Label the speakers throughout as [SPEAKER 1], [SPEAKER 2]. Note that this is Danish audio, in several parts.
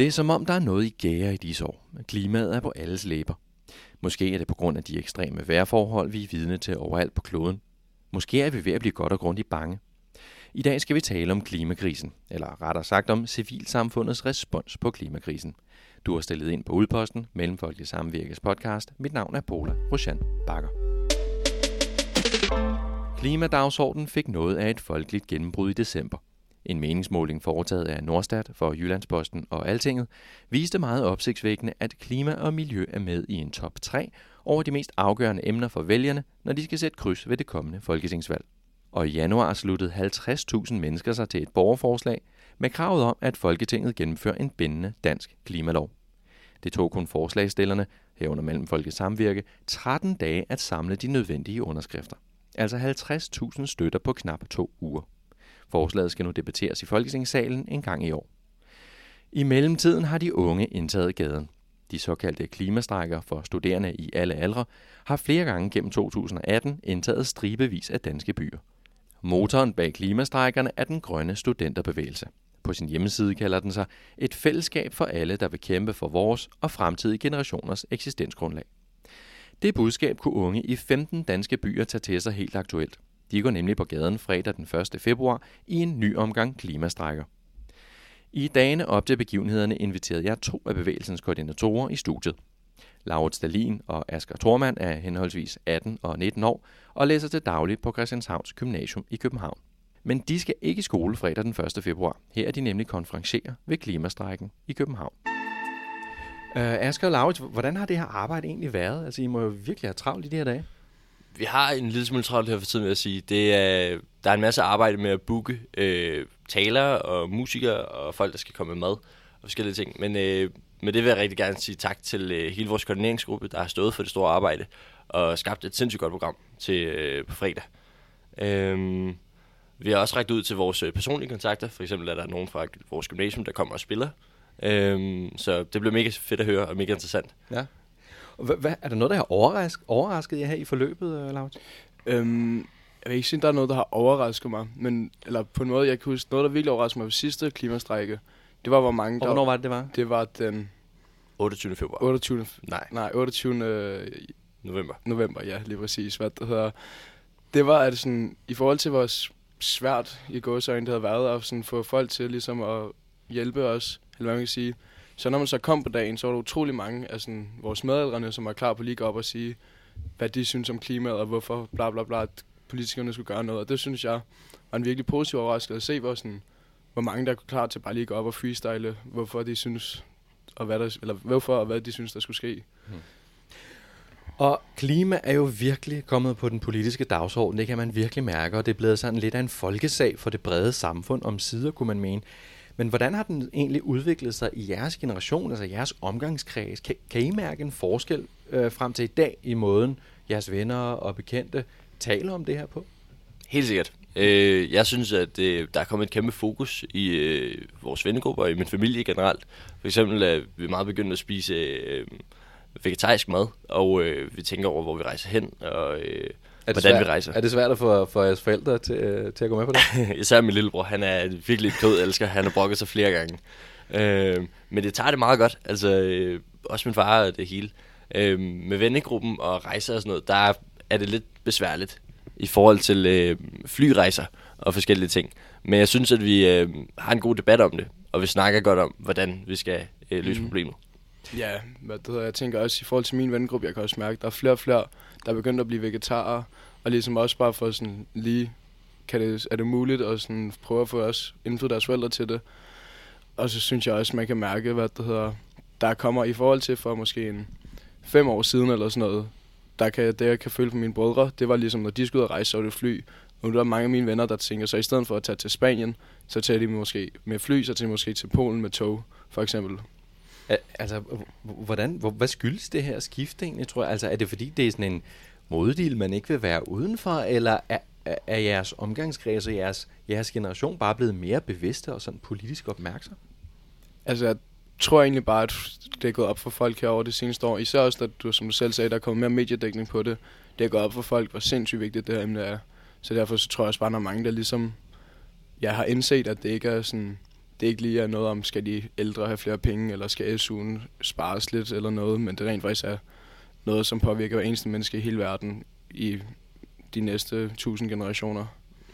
[SPEAKER 1] Det er som om, der er noget i gære i disse år. Klimaet er på alles læber. Måske er det på grund af de ekstreme vejrforhold, vi er vidne til overalt på kloden. Måske er vi ved at blive godt og grundigt bange. I dag skal vi tale om klimakrisen, eller rettere sagt om civilsamfundets respons på klimakrisen. Du har stillet ind på Udposten, Mellemfolkelig Samvirkes podcast. Mit navn er Paula Roshan Bakker. Klimadagsordenen fik noget af et folkeligt gennembrud i december. En meningsmåling foretaget af Nordstat for Jyllandsposten og Altinget viste meget opsigtsvækkende, at klima og miljø er med i en top 3 over de mest afgørende emner for vælgerne, når de skal sætte kryds ved det kommende folketingsvalg. Og i januar sluttede 50.000 mennesker sig til et borgerforslag med kravet om, at Folketinget gennemfører en bindende dansk klimalov. Det tog kun forslagstillerne, herunder mellem Folkets Samvirke, 13 dage at samle de nødvendige underskrifter. Altså 50.000 støtter på knap to uger. Forslaget skal nu debatteres i Folketingssalen en gang i år. I mellemtiden har de unge indtaget gaden. De såkaldte klimastrækker for studerende i alle aldre har flere gange gennem 2018 indtaget stribevis af danske byer. Motoren bag klimastrækkerne er den grønne studenterbevægelse. På sin hjemmeside kalder den sig et fællesskab for alle, der vil kæmpe for vores og fremtidige generationers eksistensgrundlag. Det budskab kunne unge i 15 danske byer tage til sig helt aktuelt. De går nemlig på gaden fredag den 1. februar i en ny omgang klimastrækker. I dagene op til begivenhederne inviterede jeg to af bevægelsens koordinatorer i studiet. Laurits Stalin og Asger Thormand er henholdsvis 18 og 19 år og læser til dagligt på Christianshavns Gymnasium i København. Men de skal ikke i skole fredag den 1. februar. Her er de nemlig konferencerer ved klimastrækken i København. Øh, Asger og Laurits, hvordan har det her arbejde egentlig været? Altså, I må jo virkelig have travlt i de her dage.
[SPEAKER 2] Vi har en lille smule travlt her for tiden, vil jeg sige. Det er, der er en masse arbejde med at booke øh, talere og musikere og folk, der skal komme med mad og forskellige ting. Men øh, med det vil jeg rigtig gerne sige tak til øh, hele vores koordineringsgruppe, der har stået for det store arbejde og skabt et sindssygt godt program til øh, på fredag. Øh, vi har også rækket ud til vores øh, personlige kontakter. For eksempel er der nogen fra vores gymnasium, der kommer og spiller. Øhm, så det blev mega fedt at høre og mega interessant.
[SPEAKER 1] Ja. Hvad, hvad, er der noget, der har overrasket, overrasket jer her i forløbet, uh, Laurits?
[SPEAKER 3] Øhm, jeg vil ikke sige, at der er noget, der har overrasket mig, men eller på en måde, jeg kan huske, noget, der virkelig overraskede mig på sidste klimastrække, det var, hvor mange
[SPEAKER 1] der... Og hvornår var det, det var?
[SPEAKER 3] Det var den...
[SPEAKER 2] 28. februar.
[SPEAKER 3] 28.
[SPEAKER 2] Nej.
[SPEAKER 3] Nej, 28.
[SPEAKER 2] November.
[SPEAKER 3] November, ja, lige præcis. Hvad det hedder. Det var, at sådan, i forhold til, hvor svært i gåsøjne det havde været at sådan, få folk til ligesom at hjælpe os, eller hvad man kan sige, så når man så kom på dagen, så var der utrolig mange af sådan, vores medældrene, som var klar på lige at gå op og sige, hvad de synes om klimaet, og hvorfor bla bla bla, at politikerne skulle gøre noget. Og det synes jeg var en virkelig positiv overraskelse at se, hvor, sådan, hvor mange der kunne klar til bare lige at gå op og freestyle, hvorfor de synes, og hvad der, eller hvorfor og hvad de synes, der skulle ske. Hmm.
[SPEAKER 1] Og klima er jo virkelig kommet på den politiske dagsorden, det kan man virkelig mærke, og det er blevet sådan lidt af en folkesag for det brede samfund om sider, kunne man mene. Men hvordan har den egentlig udviklet sig i jeres generation, altså jeres omgangskreds? Kan, kan I mærke en forskel øh, frem til i dag i måden, jeres venner og bekendte taler om det her på?
[SPEAKER 2] Helt sikkert. Øh, jeg synes, at øh, der er kommet et kæmpe fokus i øh, vores vennegrupper og i min familie generelt. For eksempel er vi meget begyndt at spise øh, vegetarisk mad, og øh, vi tænker over, hvor vi rejser hen, og øh,
[SPEAKER 1] er hvordan svært, vi rejser. Er det svært at få for jeres forældre til, øh, til at gå med på det?
[SPEAKER 2] Især min lillebror, han er virkelig et kød elsker. Han har brokket sig flere gange. Øh, men det tager det meget godt. Altså, øh, også min far og det hele. Øh, med vennegruppen og rejser og sådan noget, der er det lidt besværligt i forhold til øh, flyrejser og forskellige ting. Men jeg synes, at vi øh, har en god debat om det, og vi snakker godt om, hvordan vi skal øh, løse mm. problemet.
[SPEAKER 3] Ja, hvad det hedder, jeg tænker også i forhold til min vennegruppe, jeg kan også mærke, der er flere og flere, der er begyndt at blive vegetarer, og ligesom også bare for sådan lige, kan det, er det muligt at sådan prøve at få os indfødt deres forældre til det. Og så synes jeg også, man kan mærke, hvad det hedder, der kommer i forhold til for måske en fem år siden eller sådan noget, der kan, det jeg kan føle på mine brødre, det var ligesom, når de skulle ud og rejse, så var det fly. Og nu er der mange af mine venner, der tænker, så i stedet for at tage til Spanien, så tager de måske med fly, så tager de måske til Polen med tog, for eksempel.
[SPEAKER 1] Altså, hvordan, hvad skyldes det her skift egentlig, tror jeg? Altså, er det fordi, det er sådan en moddel, man ikke vil være udenfor, eller er, er jeres omgangskreds og jeres, jeres generation bare blevet mere bevidste og sådan politisk opmærksom?
[SPEAKER 3] Altså, jeg tror egentlig bare, at det er gået op for folk herover det seneste år. Især også, at du, som du selv sagde, der er kommet mere mediedækning på det. Det er gået op for folk, hvor sindssygt vigtigt det her emne er. Så derfor så tror jeg også bare, at der er mange, der ligesom jeg har indset, at det ikke er sådan det ikke lige er noget om, skal de ældre have flere penge, eller skal SU'en spares lidt eller noget, men det rent faktisk er noget, som påvirker hver eneste menneske i hele verden i de næste tusind generationer.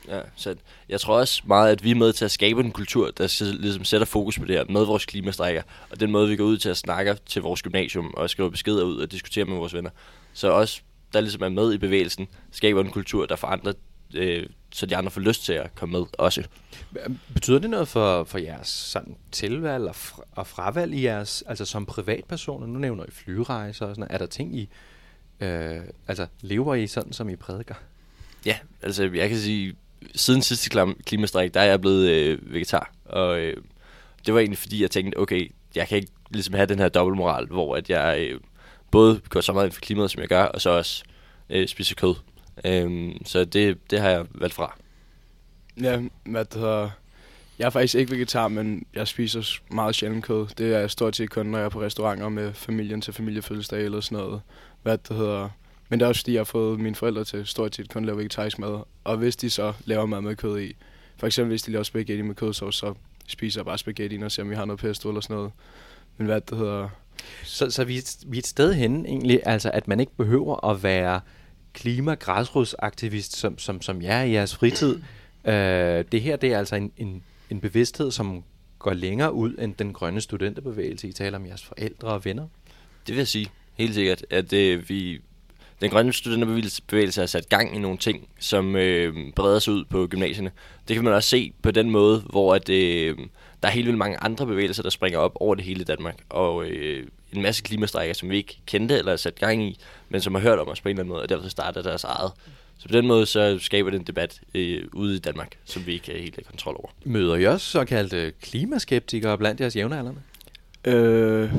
[SPEAKER 2] Ja, så jeg tror også meget, at vi er med til at skabe en kultur, der ligesom sætter fokus på det her med vores klimastrækker, og den måde, vi går ud til at snakke til vores gymnasium og skrive beskeder ud og diskutere med vores venner. Så også, der ligesom er med i bevægelsen, skaber en kultur, der forandrer, øh, så de andre får lyst til at komme med også.
[SPEAKER 1] Betyder det noget for, for jeres sådan, tilvalg og, fra, og fravalg i jeres, altså som privatpersoner? Nu nævner I flyrejser og sådan Er der ting, I øh, altså, lever I sådan, som I prædiker?
[SPEAKER 2] Ja, altså jeg kan sige, siden sidste klimastræk, der er jeg blevet øh, vegetar. Og øh, det var egentlig fordi, jeg tænkte, okay, jeg kan ikke ligesom have den her dobbeltmoral, hvor at jeg øh, både går så meget ind for klimaet, som jeg gør, og så også øh, spiser kød. Øh, så det, det har jeg valgt fra.
[SPEAKER 3] Ja, hvad det hedder, jeg er faktisk ikke vegetar, men jeg spiser meget sjældent kød. Det er stort set kun, når jeg er på restauranter med familien til familiefødselsdag eller sådan noget. Hvad det hedder, men det er også fordi, jeg har fået mine forældre til stort set kun at lave vegetarisk mad. Og hvis de så laver mad med kød i, for eksempel hvis de laver spaghetti med kødsovs, så spiser jeg bare spaghetti og ser, om vi har noget pesto eller sådan noget. Men hvad det hedder...
[SPEAKER 1] Så, så vi, vi er et sted henne egentlig, altså at man ikke behøver at være klimagræsrodsaktivist, som, som, som jeg er i jeres fritid. øh, det her, det er altså en, en, en bevidsthed, som går længere ud end den grønne studenterbevægelse. I taler om jeres forældre og venner.
[SPEAKER 2] Det vil jeg sige, helt sikkert, at øh, vi, den grønne studenterbevægelse har sat gang i nogle ting, som øh, breder sig ud på gymnasierne. Det kan man også se på den måde, hvor at, øh, der er helt vildt mange andre bevægelser, der springer op over det hele Danmark. Og øh, en masse klimastrækker, som vi ikke kendte eller sat gang i, men som har hørt om os på en eller anden måde, og derfor starter deres eget. Så på den måde så skaber det en debat øh, ude i Danmark, som vi ikke helt har kontrol over.
[SPEAKER 1] Møder I også såkaldte klimaskeptikere blandt jeres jævnaldrende?
[SPEAKER 3] Øh,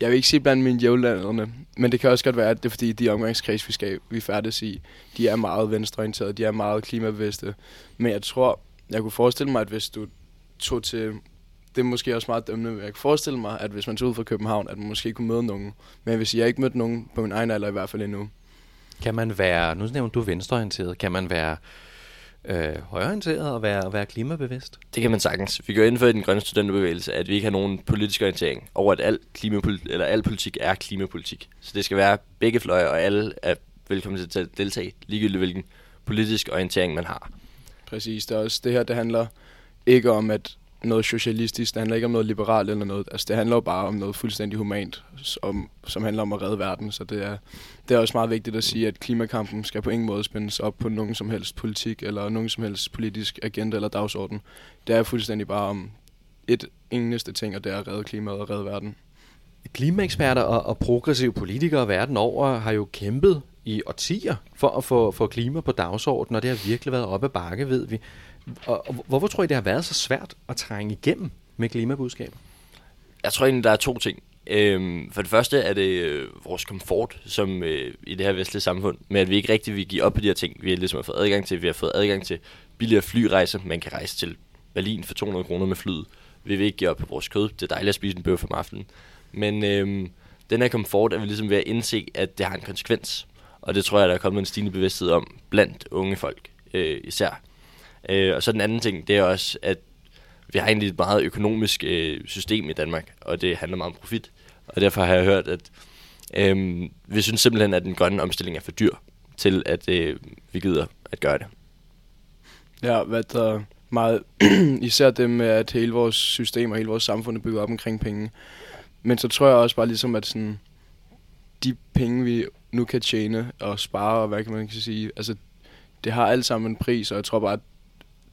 [SPEAKER 3] jeg vil ikke sige blandt mine jævnaldrende, men det kan også godt være, at det er fordi, de omgangskreds, vi, skal, vi færdes i, de er meget venstreorienterede, de er meget klimabevidste. Men jeg tror, jeg kunne forestille mig, at hvis du tog til... Det er måske også meget dømmende, men jeg kan forestille mig, at hvis man tog ud fra København, at man måske kunne møde nogen. Men hvis jeg ikke mødt nogen på min egen alder i hvert fald endnu.
[SPEAKER 1] Kan man være, nu nævner du venstreorienteret, kan man være øh, højorienteret og være, være klimabevidst?
[SPEAKER 2] Det kan man sagtens. Vi går ind for i den grønne studenterbevægelse, at vi ikke har nogen politisk orientering over, at al, klimapol- eller al politik er klimapolitik. Så det skal være begge fløje, og alle er velkommen til at deltage, ligegyldigt hvilken politisk orientering man har.
[SPEAKER 3] Præcis. Det, er også, det her det handler ikke om, at noget socialistisk, det handler ikke om noget liberalt eller noget. Altså, det handler jo bare om noget fuldstændig humant, som, som handler om at redde verden. Så det er, det er også meget vigtigt at sige, at klimakampen skal på ingen måde spændes op på nogen som helst politik, eller nogen som helst politisk agenda eller dagsorden. Det er fuldstændig bare om et eneste ting, og det er at redde klimaet og redde verden.
[SPEAKER 1] Klimaeksperter og, og progressive politikere verden over har jo kæmpet i årtier for at få, få klima på dagsordenen, og det har virkelig været op ad bakke, ved vi. Og, og hvorfor tror I, det har været så svært at trænge igennem med klimabudskaber?
[SPEAKER 2] Jeg tror egentlig, der er to ting. Øhm, for det første er det øh, vores komfort som øh, i det her vestlige samfund, med at vi ikke rigtig vil give op på de her ting, vi ligesom har fået adgang til. Vi har fået adgang til billigere flyrejser. Man kan rejse til Berlin for 200 kroner med flyet. Vi vil ikke give op på vores kød. Det er dejligt at spise en bøf om aftenen. Men øhm, den her komfort er vi ligesom ved at indse, at det har en konsekvens. Og det tror jeg, der er kommet en stigende bevidsthed om blandt unge folk øh, især. Øh, og så den anden ting, det er også, at vi har egentlig et meget økonomisk øh, system i Danmark, og det handler meget om profit. Og derfor har jeg hørt, at øh, vi synes simpelthen, at den grønne omstilling er for dyr til, at øh, vi gider at gøre det.
[SPEAKER 3] Ja, hvad der meget, især det med, at hele vores system og hele vores samfund er bygget op omkring penge. Men så tror jeg også bare ligesom, at sådan, de penge, vi nu kan tjene og spare, og hvad kan man sige, altså, det har alt sammen en pris, og jeg tror bare, at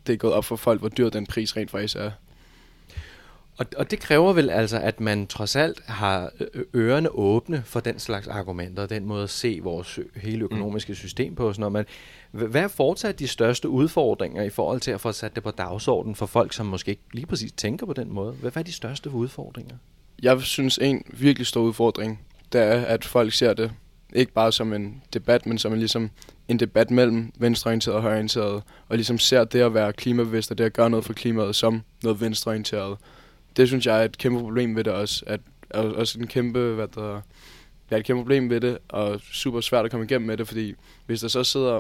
[SPEAKER 3] det er gået op for folk, hvor dyr den pris rent faktisk er.
[SPEAKER 1] Og, og det kræver vel altså, at man trods alt har ørerne åbne for den slags argumenter, den måde at se vores hele økonomiske system på. Sådan noget. Men hvad er fortsat de største udfordringer i forhold til at få sat det på dagsordenen for folk, som måske ikke lige præcis tænker på den måde? Hvad er de største udfordringer?
[SPEAKER 3] Jeg synes, en virkelig stor udfordring, det er, at folk ser det ikke bare som en debat, men som en, ligesom en debat mellem venstreorienteret og højreorienteret, og ligesom ser det at være klimabevidst og det at gøre noget for klimaet som noget venstreorienteret. Det synes jeg er et kæmpe problem ved det også, at er også en kæmpe, hvad der, er et kæmpe problem ved det, og super svært at komme igennem med det, fordi hvis der så sidder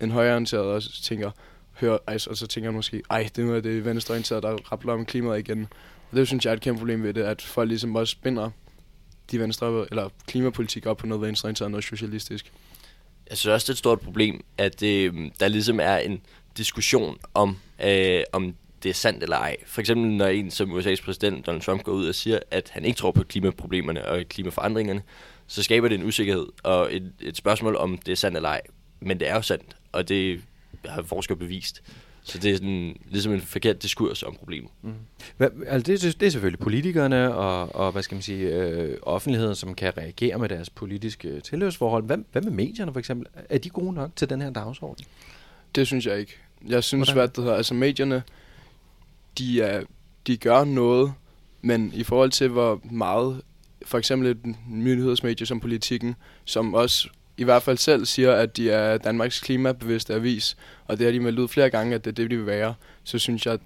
[SPEAKER 3] en højreorienteret og tænker, hører, ej, og så tænker jeg måske, ej, det er noget af det venstreorienterede, der rappler om klimaet igen. Og det synes jeg er et kæmpe problem ved det, at folk ligesom også binder de venstre, eller klimapolitik op på noget venstreorienteret, noget socialistisk.
[SPEAKER 2] Jeg synes også, det er et stort problem, at øh, der ligesom er en diskussion om, øh, om det er sandt eller ej. For eksempel når en som USA's præsident, Donald Trump, går ud og siger, at han ikke tror på klimaproblemerne og klimaforandringerne, så skaber det en usikkerhed og et, et spørgsmål om det er sandt eller ej. Men det er jo sandt, og det har forskere bevist. Så det er sådan, ligesom en forkert diskurs om problemet. Mm.
[SPEAKER 1] Altså det, det er selvfølgelig politikerne og, og hvad skal man sige, øh, offentligheden, som kan reagere med deres politiske tilhørsforhold. Hvad, hvad med medierne for eksempel? Er de gode nok til den her dagsorden?
[SPEAKER 3] Det synes jeg ikke. Jeg synes, Hvordan? hvad det hedder, altså medierne, de, er, de gør noget, men i forhold til, hvor meget for eksempel et nyhedsmedie som Politikken, som også i hvert fald selv siger, at de er Danmarks klimabevidste avis, og det har de meldt ud flere gange, at det er det, de vil være, så synes jeg,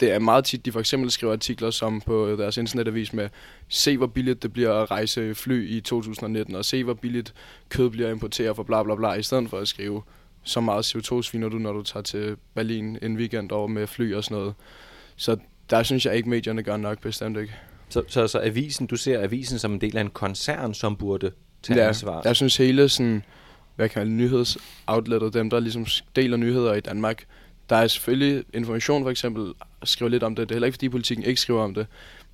[SPEAKER 3] det er meget tit, de for eksempel skriver artikler som på deres internetavis med, se hvor billigt det bliver at rejse fly i 2019, og se hvor billigt kød bliver importeret for bla bla bla, i stedet for at skrive, så meget CO2 sviner du, når du tager til Berlin en weekend over med fly og sådan noget. Så der synes jeg ikke, medierne gør nok, bestemt ikke.
[SPEAKER 1] Så, så, så avisen, du ser avisen som en del af en koncern, som burde tage ja, ansvar?
[SPEAKER 3] jeg synes hele sådan, hvad kan jeg nyhedsoutlettet, dem der ligesom deler nyheder i Danmark, der er selvfølgelig information for eksempel, skriver lidt om det. Det er heller ikke fordi politikken ikke skriver om det.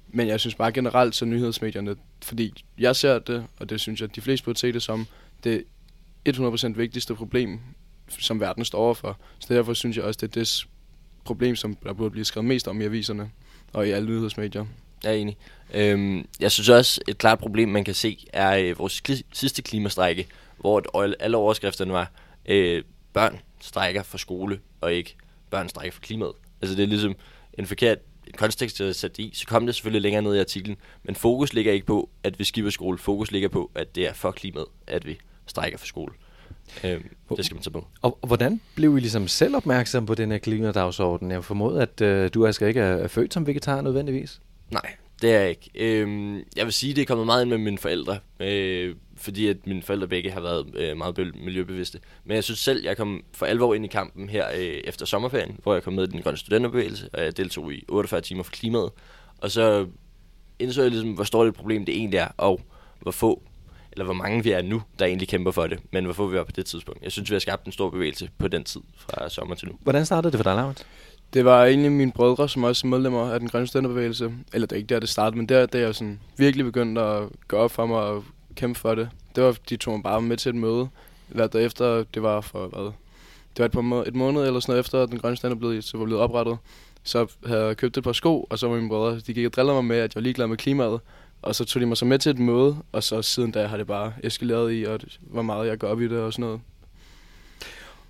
[SPEAKER 3] Men jeg synes bare generelt, så nyhedsmedierne, fordi jeg ser det, og det synes jeg, at de fleste burde se det som, det 100% vigtigste problem, som verden står overfor. Så derfor synes jeg også, det er det problem, som der burde blive skrevet mest om i aviserne og i alle nyhedsmedier.
[SPEAKER 2] Jeg er enig. Øhm, jeg synes også, et klart problem, man kan se, er øh, vores kli- sidste klimastrække, hvor alle overskrifterne var, øh, børn strækker for skole, og ikke børn strækker for klimaet. Altså det er ligesom en forkert kontekst at sætte i, så kom det selvfølgelig længere ned i artiklen, men fokus ligger ikke på, at vi skipper skole. Fokus ligger på, at det er for klimaet, at vi strækker for skole. Øhm, det skal man tage på.
[SPEAKER 1] Og, og hvordan blev I ligesom selv opmærksom på den her klimadagsorden? Jeg formoder, at øh, du altså ikke er født som vegetar nødvendigvis.
[SPEAKER 2] Nej, det er jeg ikke. Øhm, jeg vil sige, det er kommet meget ind med mine forældre, øh, fordi at mine forældre begge har været øh, meget miljøbevidste. Men jeg synes selv, jeg kom for alvor ind i kampen her øh, efter sommerferien, hvor jeg kom med i den grønne studenterbevægelse, og jeg deltog i 48 timer for klimaet. Og så indså jeg ligesom, hvor stort et problem det egentlig er, og hvor få eller hvor mange vi er nu, der egentlig kæmper for det, men hvor få vi var på det tidspunkt. Jeg synes, vi har skabt en stor bevægelse på den tid, fra sommer til nu.
[SPEAKER 1] Hvordan startede det for dig, Laurent?
[SPEAKER 3] Det var egentlig mine brødre, som også er medlemmer af den grønne studenterbevægelse. Eller det er ikke der, det startede, men der, der jeg sådan virkelig begyndte at gå op for mig og kæmpe for det. Det var, de tog mig bare med til et møde. Hvad der efter, det var for hvad? Det var et, par må- et måned eller sådan noget efter, at den grønne studenterbevægelse blev, så var blevet oprettet. Så havde jeg købt et par sko, og så var mine brødre, de gik og drillede mig med, at jeg var ligeglad med klimaet. Og så tog de mig så med til et møde, og så siden da har det bare eskaleret i, og hvor meget jeg går op i det og sådan noget.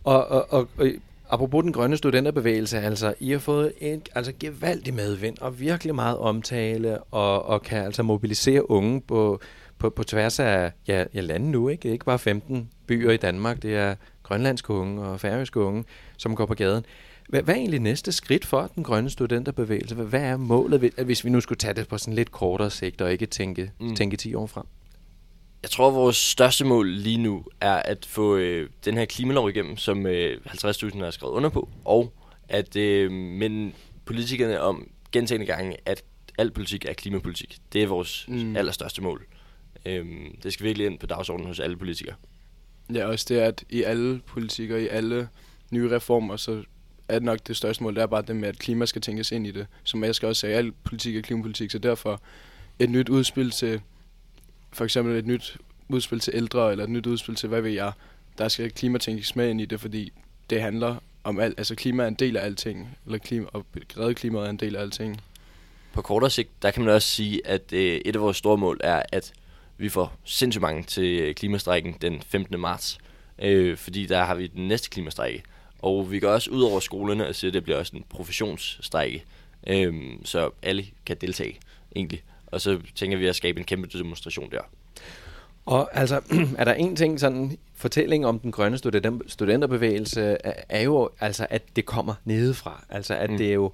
[SPEAKER 1] Og, og, og, og apropos den grønne studenterbevægelse, altså I har fået en altså gevaldig medvind og virkelig meget omtale, og, og kan altså mobilisere unge på, på, på tværs af ja, ja, landet nu. Ikke? Det er ikke bare 15 byer i Danmark, det er grønlandske unge og færøske unge, som går på gaden. Hvad, hvad er egentlig næste skridt for den grønne studenterbevægelse? Hvad, hvad er målet, hvis vi nu skulle tage det på sådan lidt kortere sigt og ikke tænke, mm. tænke 10 år frem?
[SPEAKER 2] Jeg tror, vores største mål lige nu er at få øh, den her klimalov igennem, som øh, 50.000 har skrevet under på, og at øh, minde politikerne om gentagende gange, at al politik er klimapolitik. Det er vores mm. allerstørste mål. Øhm, det skal virkelig ind på dagsordenen hos alle politikere.
[SPEAKER 3] Ja, også det, at i alle politikker, i alle nye reformer, så er nok det største mål, det er bare det med, at klima skal tænkes ind i det. Som jeg skal også sige, al politik er klimapolitik, så derfor et nyt udspil til, for eksempel et nyt udspil til ældre, eller et nyt udspil til, hvad ved jeg, der skal klima tænkes med ind i det, fordi det handler om alt, altså klima er en del af alting, eller klima, og redde klimaet er en del af alting.
[SPEAKER 2] På kortere sigt, der kan man også sige, at øh, et af vores store mål er, at vi får sindssygt mange til klimastrækken den 15. marts, øh, fordi der har vi den næste klimastrække. Og vi går også ud over skolerne og siger, at det bliver også en professionsstrække, øh, så alle kan deltage egentlig. Og så tænker vi at skabe en kæmpe demonstration der.
[SPEAKER 1] Og altså, er der en ting, sådan fortælling om den grønne studenterbevægelse, er jo altså, at det kommer nedefra. Altså, at mm. det er jo,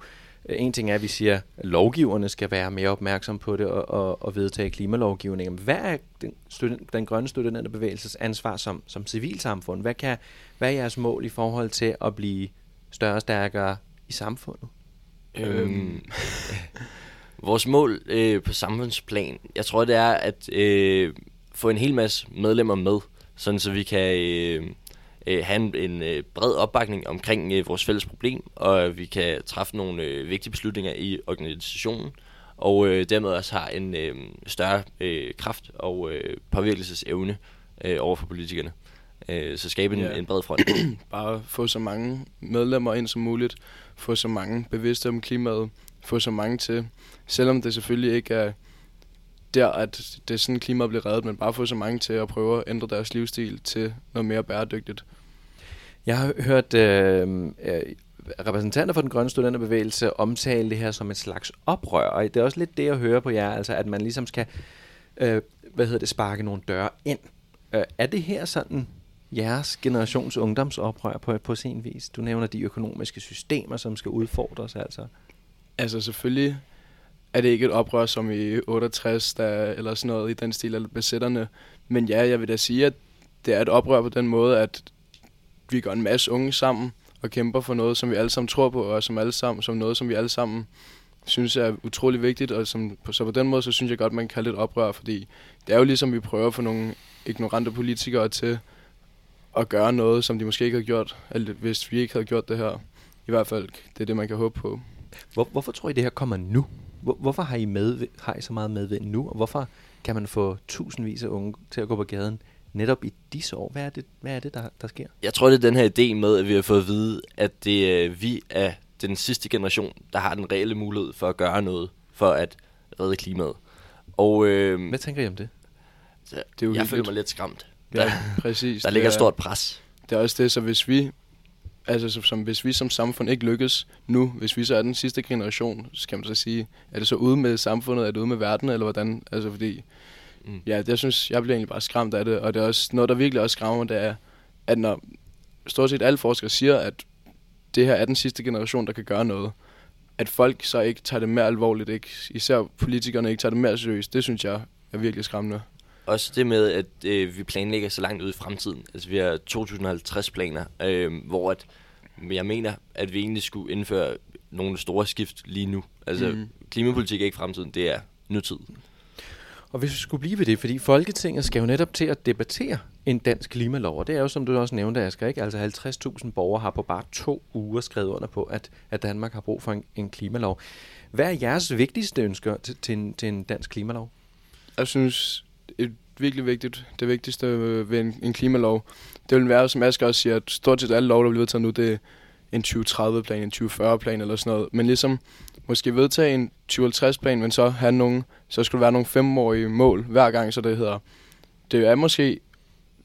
[SPEAKER 1] en ting er, at vi siger, at lovgiverne skal være mere opmærksom på det og, og, og vedtage klimalovgivningen. Hvad er den, student, den grønne studenterbevægelses ansvar som, som civilsamfund? Hvad, kan, hvad er jeres mål i forhold til at blive større og stærkere i samfundet?
[SPEAKER 2] Øhm, vores mål øh, på samfundsplan, jeg tror, det er at øh, få en hel masse medlemmer med, sådan så vi kan øh, øh, have en, en øh, bred opbakning omkring øh, vores fælles problem, og vi kan træffe nogle øh, vigtige beslutninger i organisationen, og øh, dermed også har en øh, større øh, kraft og øh, påvirkelsesevne øh, over for politikerne. Øh, så skabe en,
[SPEAKER 3] Ja.
[SPEAKER 2] en bred front.
[SPEAKER 3] Bare få så mange medlemmer ind som muligt, få så mange bevidste om klimaet, få så mange til, selvom det selvfølgelig ikke er der, at det er sådan, klimaet bliver reddet, men bare få så mange til at prøve at ændre deres livsstil til noget mere bæredygtigt.
[SPEAKER 1] Jeg har hørt øh, øh, repræsentanter for den grønne studenterbevægelse omtale det her som et slags oprør, og det er også lidt det, jeg hører på jer, altså at man ligesom skal, øh, hvad hedder det, sparke nogle døre ind. Øh, er det her sådan jeres generations ungdomsoprør på, på sin vis? Du nævner de økonomiske systemer, som skal udfordres, altså.
[SPEAKER 3] Altså selvfølgelig er det ikke et oprør som i 68 der, eller sådan noget i den stil af besætterne. Men ja, jeg vil da sige, at det er et oprør på den måde, at vi går en masse unge sammen og kæmper for noget, som vi alle sammen tror på, og som alle sammen, som noget, som vi alle sammen synes er utrolig vigtigt. Og som, så på den måde, så synes jeg godt, man kan kalde det et oprør, fordi det er jo ligesom, vi prøver for nogle ignorante politikere til at gøre noget, som de måske ikke har gjort, eller hvis vi ikke havde gjort det her. I hvert fald, det er det, man kan håbe på.
[SPEAKER 1] Hvor, hvorfor tror I, det her kommer nu? Hvor, hvorfor har I, med, har I så meget medvind nu, og hvorfor kan man få tusindvis af unge til at gå på gaden netop i disse år? Hvad er det, hvad er det der, der sker?
[SPEAKER 2] Jeg tror, det er den her idé med, at vi har fået at vide, at det er vi er den sidste generation, der har den reelle mulighed for at gøre noget for at redde klimaet. Og øh,
[SPEAKER 1] Hvad tænker I om det?
[SPEAKER 3] Det er jo
[SPEAKER 2] jeg føler mig lidt skræmt.
[SPEAKER 3] Ja,
[SPEAKER 2] Der,
[SPEAKER 3] præcis.
[SPEAKER 2] der ligger
[SPEAKER 3] er-
[SPEAKER 2] et stort pres.
[SPEAKER 3] Det er også det, så hvis vi, altså som, hvis vi som samfund ikke lykkes nu, hvis vi så er den sidste generation, så kan man så sige, er det så ude med samfundet, er det ude med verden, eller hvordan? Altså fordi,
[SPEAKER 2] Mm.
[SPEAKER 3] ja, det, jeg synes, jeg bliver egentlig bare skræmt af det, og det er også noget, der virkelig også skræmmer det er, at når stort set alle forskere siger, at det her er den sidste generation, der kan gøre noget, at folk så ikke tager det mere alvorligt, ikke? især politikerne ikke tager det mere seriøst, det synes jeg er virkelig skræmmende.
[SPEAKER 2] Også det med, at øh, vi planlægger så langt ud i fremtiden. Altså vi har 2050-planer, øh, hvor at, jeg mener, at vi egentlig skulle indføre nogle store skift lige nu. Altså mm.
[SPEAKER 3] Mm.
[SPEAKER 2] klimapolitik er ikke fremtiden, det er nutid.
[SPEAKER 1] Og hvis vi skulle blive ved det, fordi Folketinget skal jo netop til at debattere en dansk klimalov, og det er jo, som du også nævnte, Asger, ikke? Altså 50.000 borgere har på bare to uger skrevet under på, at, at Danmark har brug for en, en klimalov. Hvad er jeres vigtigste ønsker til, til, en, til en dansk klimalov?
[SPEAKER 3] Jeg synes, et virkelig vigtigt, det vigtigste ved en, en klimalov, det vil være, som Asger også siger, at stort set alle lov, der bliver vedtaget nu, det er en 2030-plan, en 2040-plan eller sådan noget. Men ligesom måske vedtage en 2050-plan, men så have nogle, så skulle der være nogle femårige mål hver gang, så det hedder, det er måske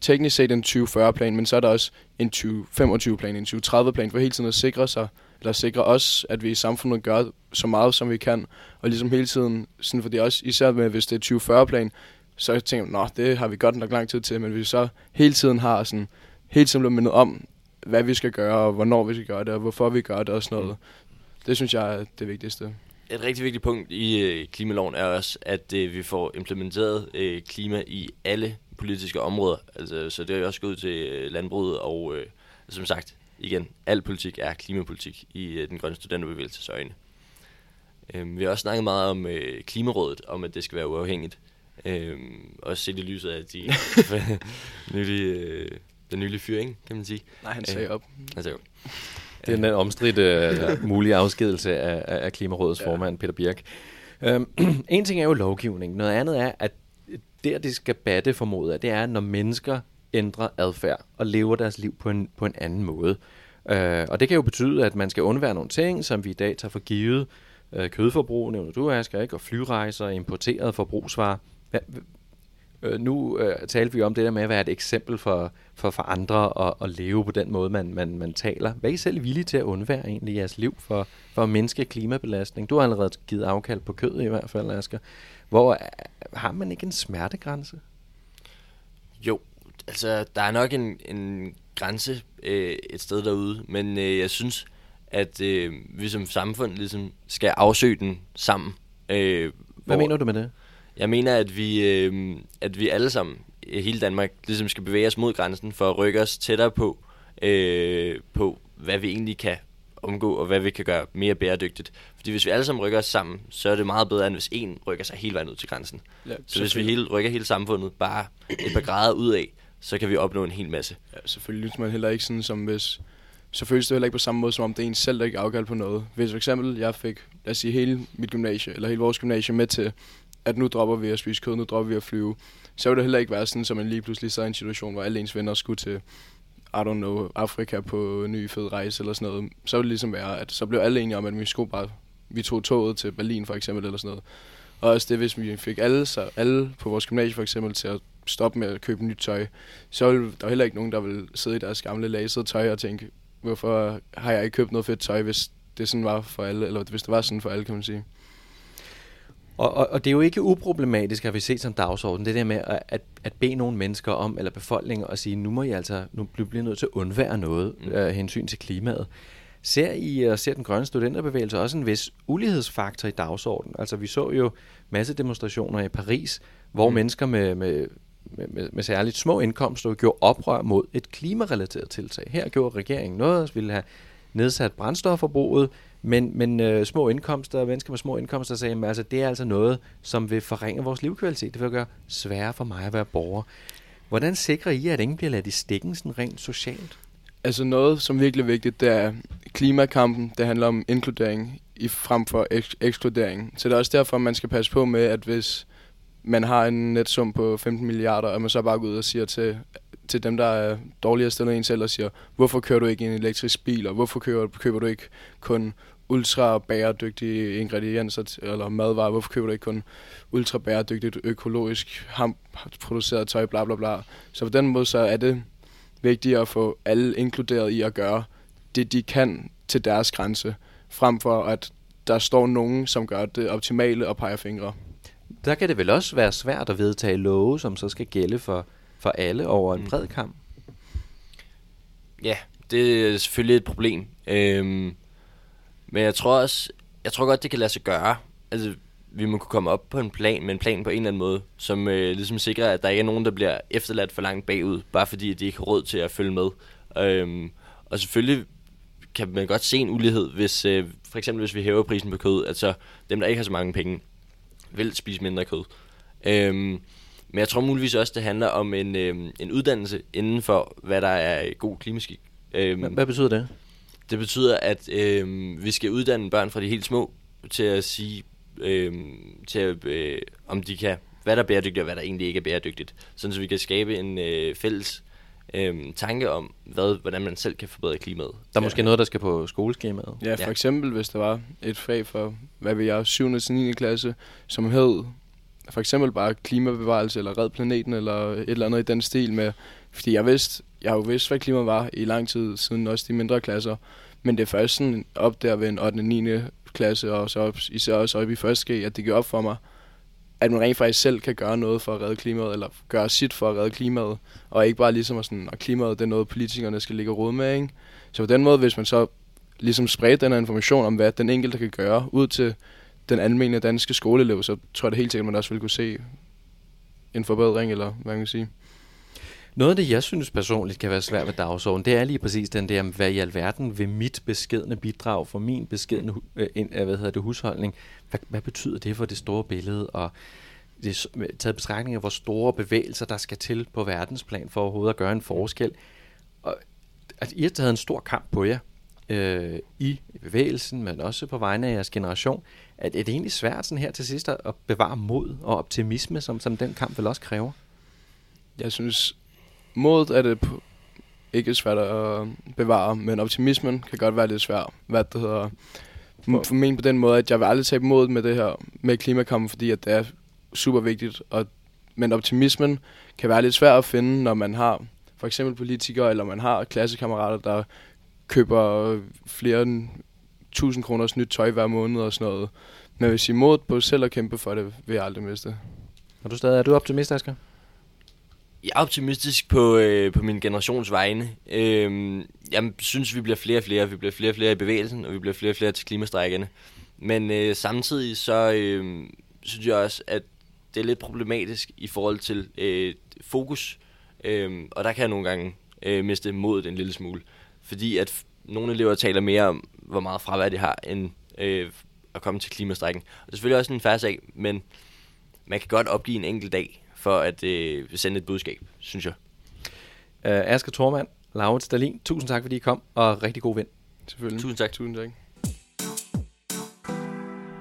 [SPEAKER 3] teknisk set en 2040-plan, men så er der også en 2025-plan, en 2030-plan, for hele tiden at sikre sig, eller sikre os, at vi i samfundet gør så meget, som vi kan, og ligesom hele tiden, sådan, det også især med, hvis det er 2040-plan, så tænker man, det har vi godt nok lang tid til, men vi så hele tiden har sådan, hele tiden bliver mindet om, hvad vi skal gøre, og hvornår vi skal gøre det, og hvorfor vi gør det og sådan noget. Det synes jeg er det vigtigste.
[SPEAKER 2] Et rigtig vigtigt punkt i øh, klimaloven er også, at øh, vi får implementeret øh, klima i alle politiske områder. Altså, så det er jo også gået ud til øh, landbruget, og øh, som sagt, igen, al politik er klimapolitik i øh, den grønne studenterbevægelses øjne. Øh, vi har også snakket meget om øh, Klimarådet, om at det skal være uafhængigt. Øh, også set i lyset af de nylige, øh, den nylige fyring, kan man sige.
[SPEAKER 3] Nej, han
[SPEAKER 2] Øh.
[SPEAKER 3] sagde op.
[SPEAKER 2] Altså, jo.
[SPEAKER 1] Det er den omstridte øh, mulige afskedelse af, af Klimarådets ja. Formand, Peter Birk. Øhm, en ting er jo lovgivning. Noget andet er, at der det skal batte formodet af, det er, når mennesker ændrer adfærd og lever deres liv på en, på en anden måde. Øh, og det kan jo betyde, at man skal undvære nogle ting, som vi i dag tager for givet. Øh, kødforbrug, nævner du, Asger, ikke? og flyrejser, importerede forbrugsvarer. Hvad, Øh, nu øh, talte vi om det der med at være et eksempel for, for, for andre at, at leve på den måde, man, man, man taler. Hvad er I selv villige til at undvære egentlig i jeres liv for, for at mindske klimabelastning? Du har allerede givet afkald på kød i hvert fald, Asger. Hvor øh, har man ikke en smertegrænse?
[SPEAKER 2] Jo, altså der er nok en, en grænse øh, et sted derude, men øh, jeg synes, at øh, vi som samfund ligesom skal afsøge den sammen. Øh,
[SPEAKER 1] Hvad mener du med det?
[SPEAKER 2] Jeg mener, at vi, øh, at vi alle sammen, i hele Danmark, ligesom skal bevæge os mod grænsen for at rykke os tættere på, øh, på hvad vi egentlig kan omgå, og hvad vi kan gøre mere bæredygtigt. Fordi hvis vi alle sammen rykker os sammen, så er det meget bedre, end hvis en rykker sig hele vejen ud til grænsen.
[SPEAKER 3] Ja,
[SPEAKER 2] Så hvis vi hele, rykker hele samfundet bare et par grader ud af, så kan vi opnå en hel masse.
[SPEAKER 3] Ja, selvfølgelig lytter man heller ikke sådan som hvis... Så føles det heller ikke på samme måde, som om det er en selv, der ikke afgør på noget. Hvis for eksempel jeg fik, lad os sige, hele mit gymnasie, eller hele vores gymnasie med til, at nu dropper vi at spise kød, nu dropper vi at flyve, så vil det heller ikke være sådan, at man lige pludselig sad i en situation, hvor alle ens venner skulle til, I don't know, Afrika på en ny fed rejse eller sådan noget. Så ville det ligesom være, at så blev alle enige om, at vi skulle bare, vi tog toget til Berlin for eksempel eller sådan noget. Og også det, hvis vi fik alle, så alle på vores gymnasie for eksempel til at stoppe med at købe nyt tøj, så ville der heller ikke nogen, der ville sidde i deres gamle lasede tøj og tænke, hvorfor har jeg ikke købt noget fedt tøj, hvis det sådan var for alle, eller hvis det var sådan for alle, kan man sige.
[SPEAKER 1] Og, og, og det er jo ikke uproblematisk, at vi set som dagsorden, det der med at, at, at bede nogle mennesker om, eller befolkningen, og sige, nu må I altså, nu bliver nødt til at undvære noget mm. øh, hensyn til klimaet. Ser I og ser den grønne studenterbevægelse også en vis ulighedsfaktor i dagsordenen? Altså vi så jo masse demonstrationer i Paris, hvor mm. mennesker med, med, med, med, med særligt små indkomster gjorde oprør mod et klimarelateret tiltag. Her gjorde regeringen noget, ville have nedsat brændstofforbruget, men, men øh, små indkomster, mennesker med små indkomster sagde, at altså, det er altså noget, som vil forringe vores livskvalitet. Det vil gøre sværere for mig at være borger. Hvordan sikrer I, at ingen bliver ladt i stikken sådan rent socialt?
[SPEAKER 3] Altså noget, som virkelig er vigtigt, det er klimakampen. Det handler om inkludering i frem for eks- ekskludering. Så det er også derfor, man skal passe på med, at hvis man har en netsum på 15 milliarder, at man så bare går ud og siger til, til dem, der er dårligere stillet end en selv, og siger, hvorfor kører du ikke en elektrisk bil, og hvorfor køber, køber du ikke kun ultra bæredygtige ingredienser eller madvarer, hvorfor køber du ikke kun ultra bæredygtigt økologisk ham produceret tøj, bla bla bla. Så på den måde så er det vigtigt at få alle inkluderet i at gøre det, de kan til deres grænse, frem for at der står nogen, som gør det optimale og peger fingre.
[SPEAKER 1] Der kan det vel også være svært at vedtage love, som så skal gælde for, for alle over en bred kamp.
[SPEAKER 2] Ja, det er selvfølgelig et problem. Øhm, men jeg tror også, jeg tror godt, det kan lade sig gøre. Altså, vi må kunne komme op på en plan, med en plan på en eller anden måde, som øh, ligesom sikrer, at der ikke er nogen, der bliver efterladt for langt bagud, bare fordi de ikke har råd til at følge med. Øhm, og selvfølgelig kan man godt se en ulighed, hvis øh, for eksempel hvis vi hæver prisen på kød, at så dem, der ikke har så mange penge, vil spise mindre kød. Øhm, men jeg tror muligvis også, det handler om en, øhm, en uddannelse inden for, hvad der er god klimaskik. Øhm,
[SPEAKER 1] Hvad, hvad betyder det?
[SPEAKER 2] det betyder, at øhm, vi skal uddanne børn fra de helt små til at sige, øhm, til at, øh, om de kan, hvad der er bæredygtigt og hvad der egentlig ikke er bæredygtigt. Sådan så vi kan skabe en øh, fælles øhm, tanke om, hvad, hvordan man selv kan forbedre klimaet.
[SPEAKER 1] Der er måske noget, der skal på skoleskemaet.
[SPEAKER 3] Ja, for
[SPEAKER 2] Ja.
[SPEAKER 3] ja. eksempel hvis der var et fag for, hvad vil jeg, 7. til 9. klasse, som hed for eksempel bare klimabevarelse, eller red planeten, eller et eller andet i den stil med, fordi jeg vidste, jeg har jo vidst, hvad klima var i lang tid siden også de mindre klasser, men det er først sådan op der ved en 8. og 9. klasse, og så op, især også op i første G, at det gør op for mig, at man rent faktisk selv kan gøre noget for at redde klimaet, eller gøre sit for at redde klimaet, og ikke bare ligesom at sådan, at klimaet det er noget, politikerne skal ligge og rode med, ikke? Så på den måde, hvis man så ligesom spredte den her information om, hvad den enkelte kan gøre ud til den almindelige danske skoleelev, så tror jeg det helt sikkert, man også vil kunne se en forbedring, eller hvad man kan sige.
[SPEAKER 1] Noget af det, jeg synes personligt kan være svært ved dagsordenen, det er lige præcis den der, hvad i alverden vil mit beskedne bidrag for min beskedne øh, øh, hvad hedder det, husholdning, hvad, hvad betyder det for det store billede, og det er taget betragtning af, hvor store bevægelser der skal til på verdensplan for overhovedet at gøre en forskel. Og, altså, I har taget en stor kamp på jer øh, i bevægelsen, men også på vegne af jeres generation. Er det, er egentlig svært sådan her til sidst at bevare mod og optimisme, som, som den kamp vel også kræver?
[SPEAKER 3] Jeg synes, modet er det ikke svært at øh, bevare, men optimismen kan godt være lidt svær. Hvad det hedder, for mig på den måde, at jeg vil aldrig tabe modet med det her, med klimakampen, fordi at det er super vigtigt. Og, men optimismen kan være lidt svær at finde, når man har for eksempel politikere, eller man har klassekammerater, der køber øh, flere 1000 kroners nyt tøj hver måned og sådan noget. Men hvis I modet på selv at kæmpe for det, vil jeg aldrig miste.
[SPEAKER 1] Er du stadig er du optimist, Asger?
[SPEAKER 2] Jeg er optimistisk på, øh, på min generations vegne. Øhm, jeg synes, vi bliver flere og flere. Vi bliver flere og flere i bevægelsen, og vi bliver flere og flere til klimastrækkerne. Men øh, samtidig så øh, synes jeg også, at det er lidt problematisk i forhold til øh, fokus. Øh, og der kan jeg nogle gange øh, miste modet en lille smule. Fordi at nogle elever taler mere om, hvor meget fravær de har, end øh, at komme til klimastrækken. Og det er selvfølgelig også en færre sag, men man kan godt opgive en enkelt dag for at øh, sende et budskab, synes jeg.
[SPEAKER 1] Uh, Asger Thormand, Laurits Stalin, tusind tak, fordi I kom, og rigtig god vind.
[SPEAKER 3] Selvfølgelig.
[SPEAKER 2] Tusind tak.
[SPEAKER 3] Tusind tak.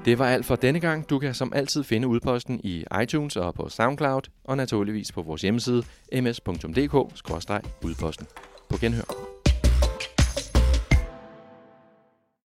[SPEAKER 1] Det var alt for denne gang. Du kan som altid finde udposten i iTunes og på SoundCloud, og naturligvis på vores hjemmeside ms.dk-udposten. På genhør.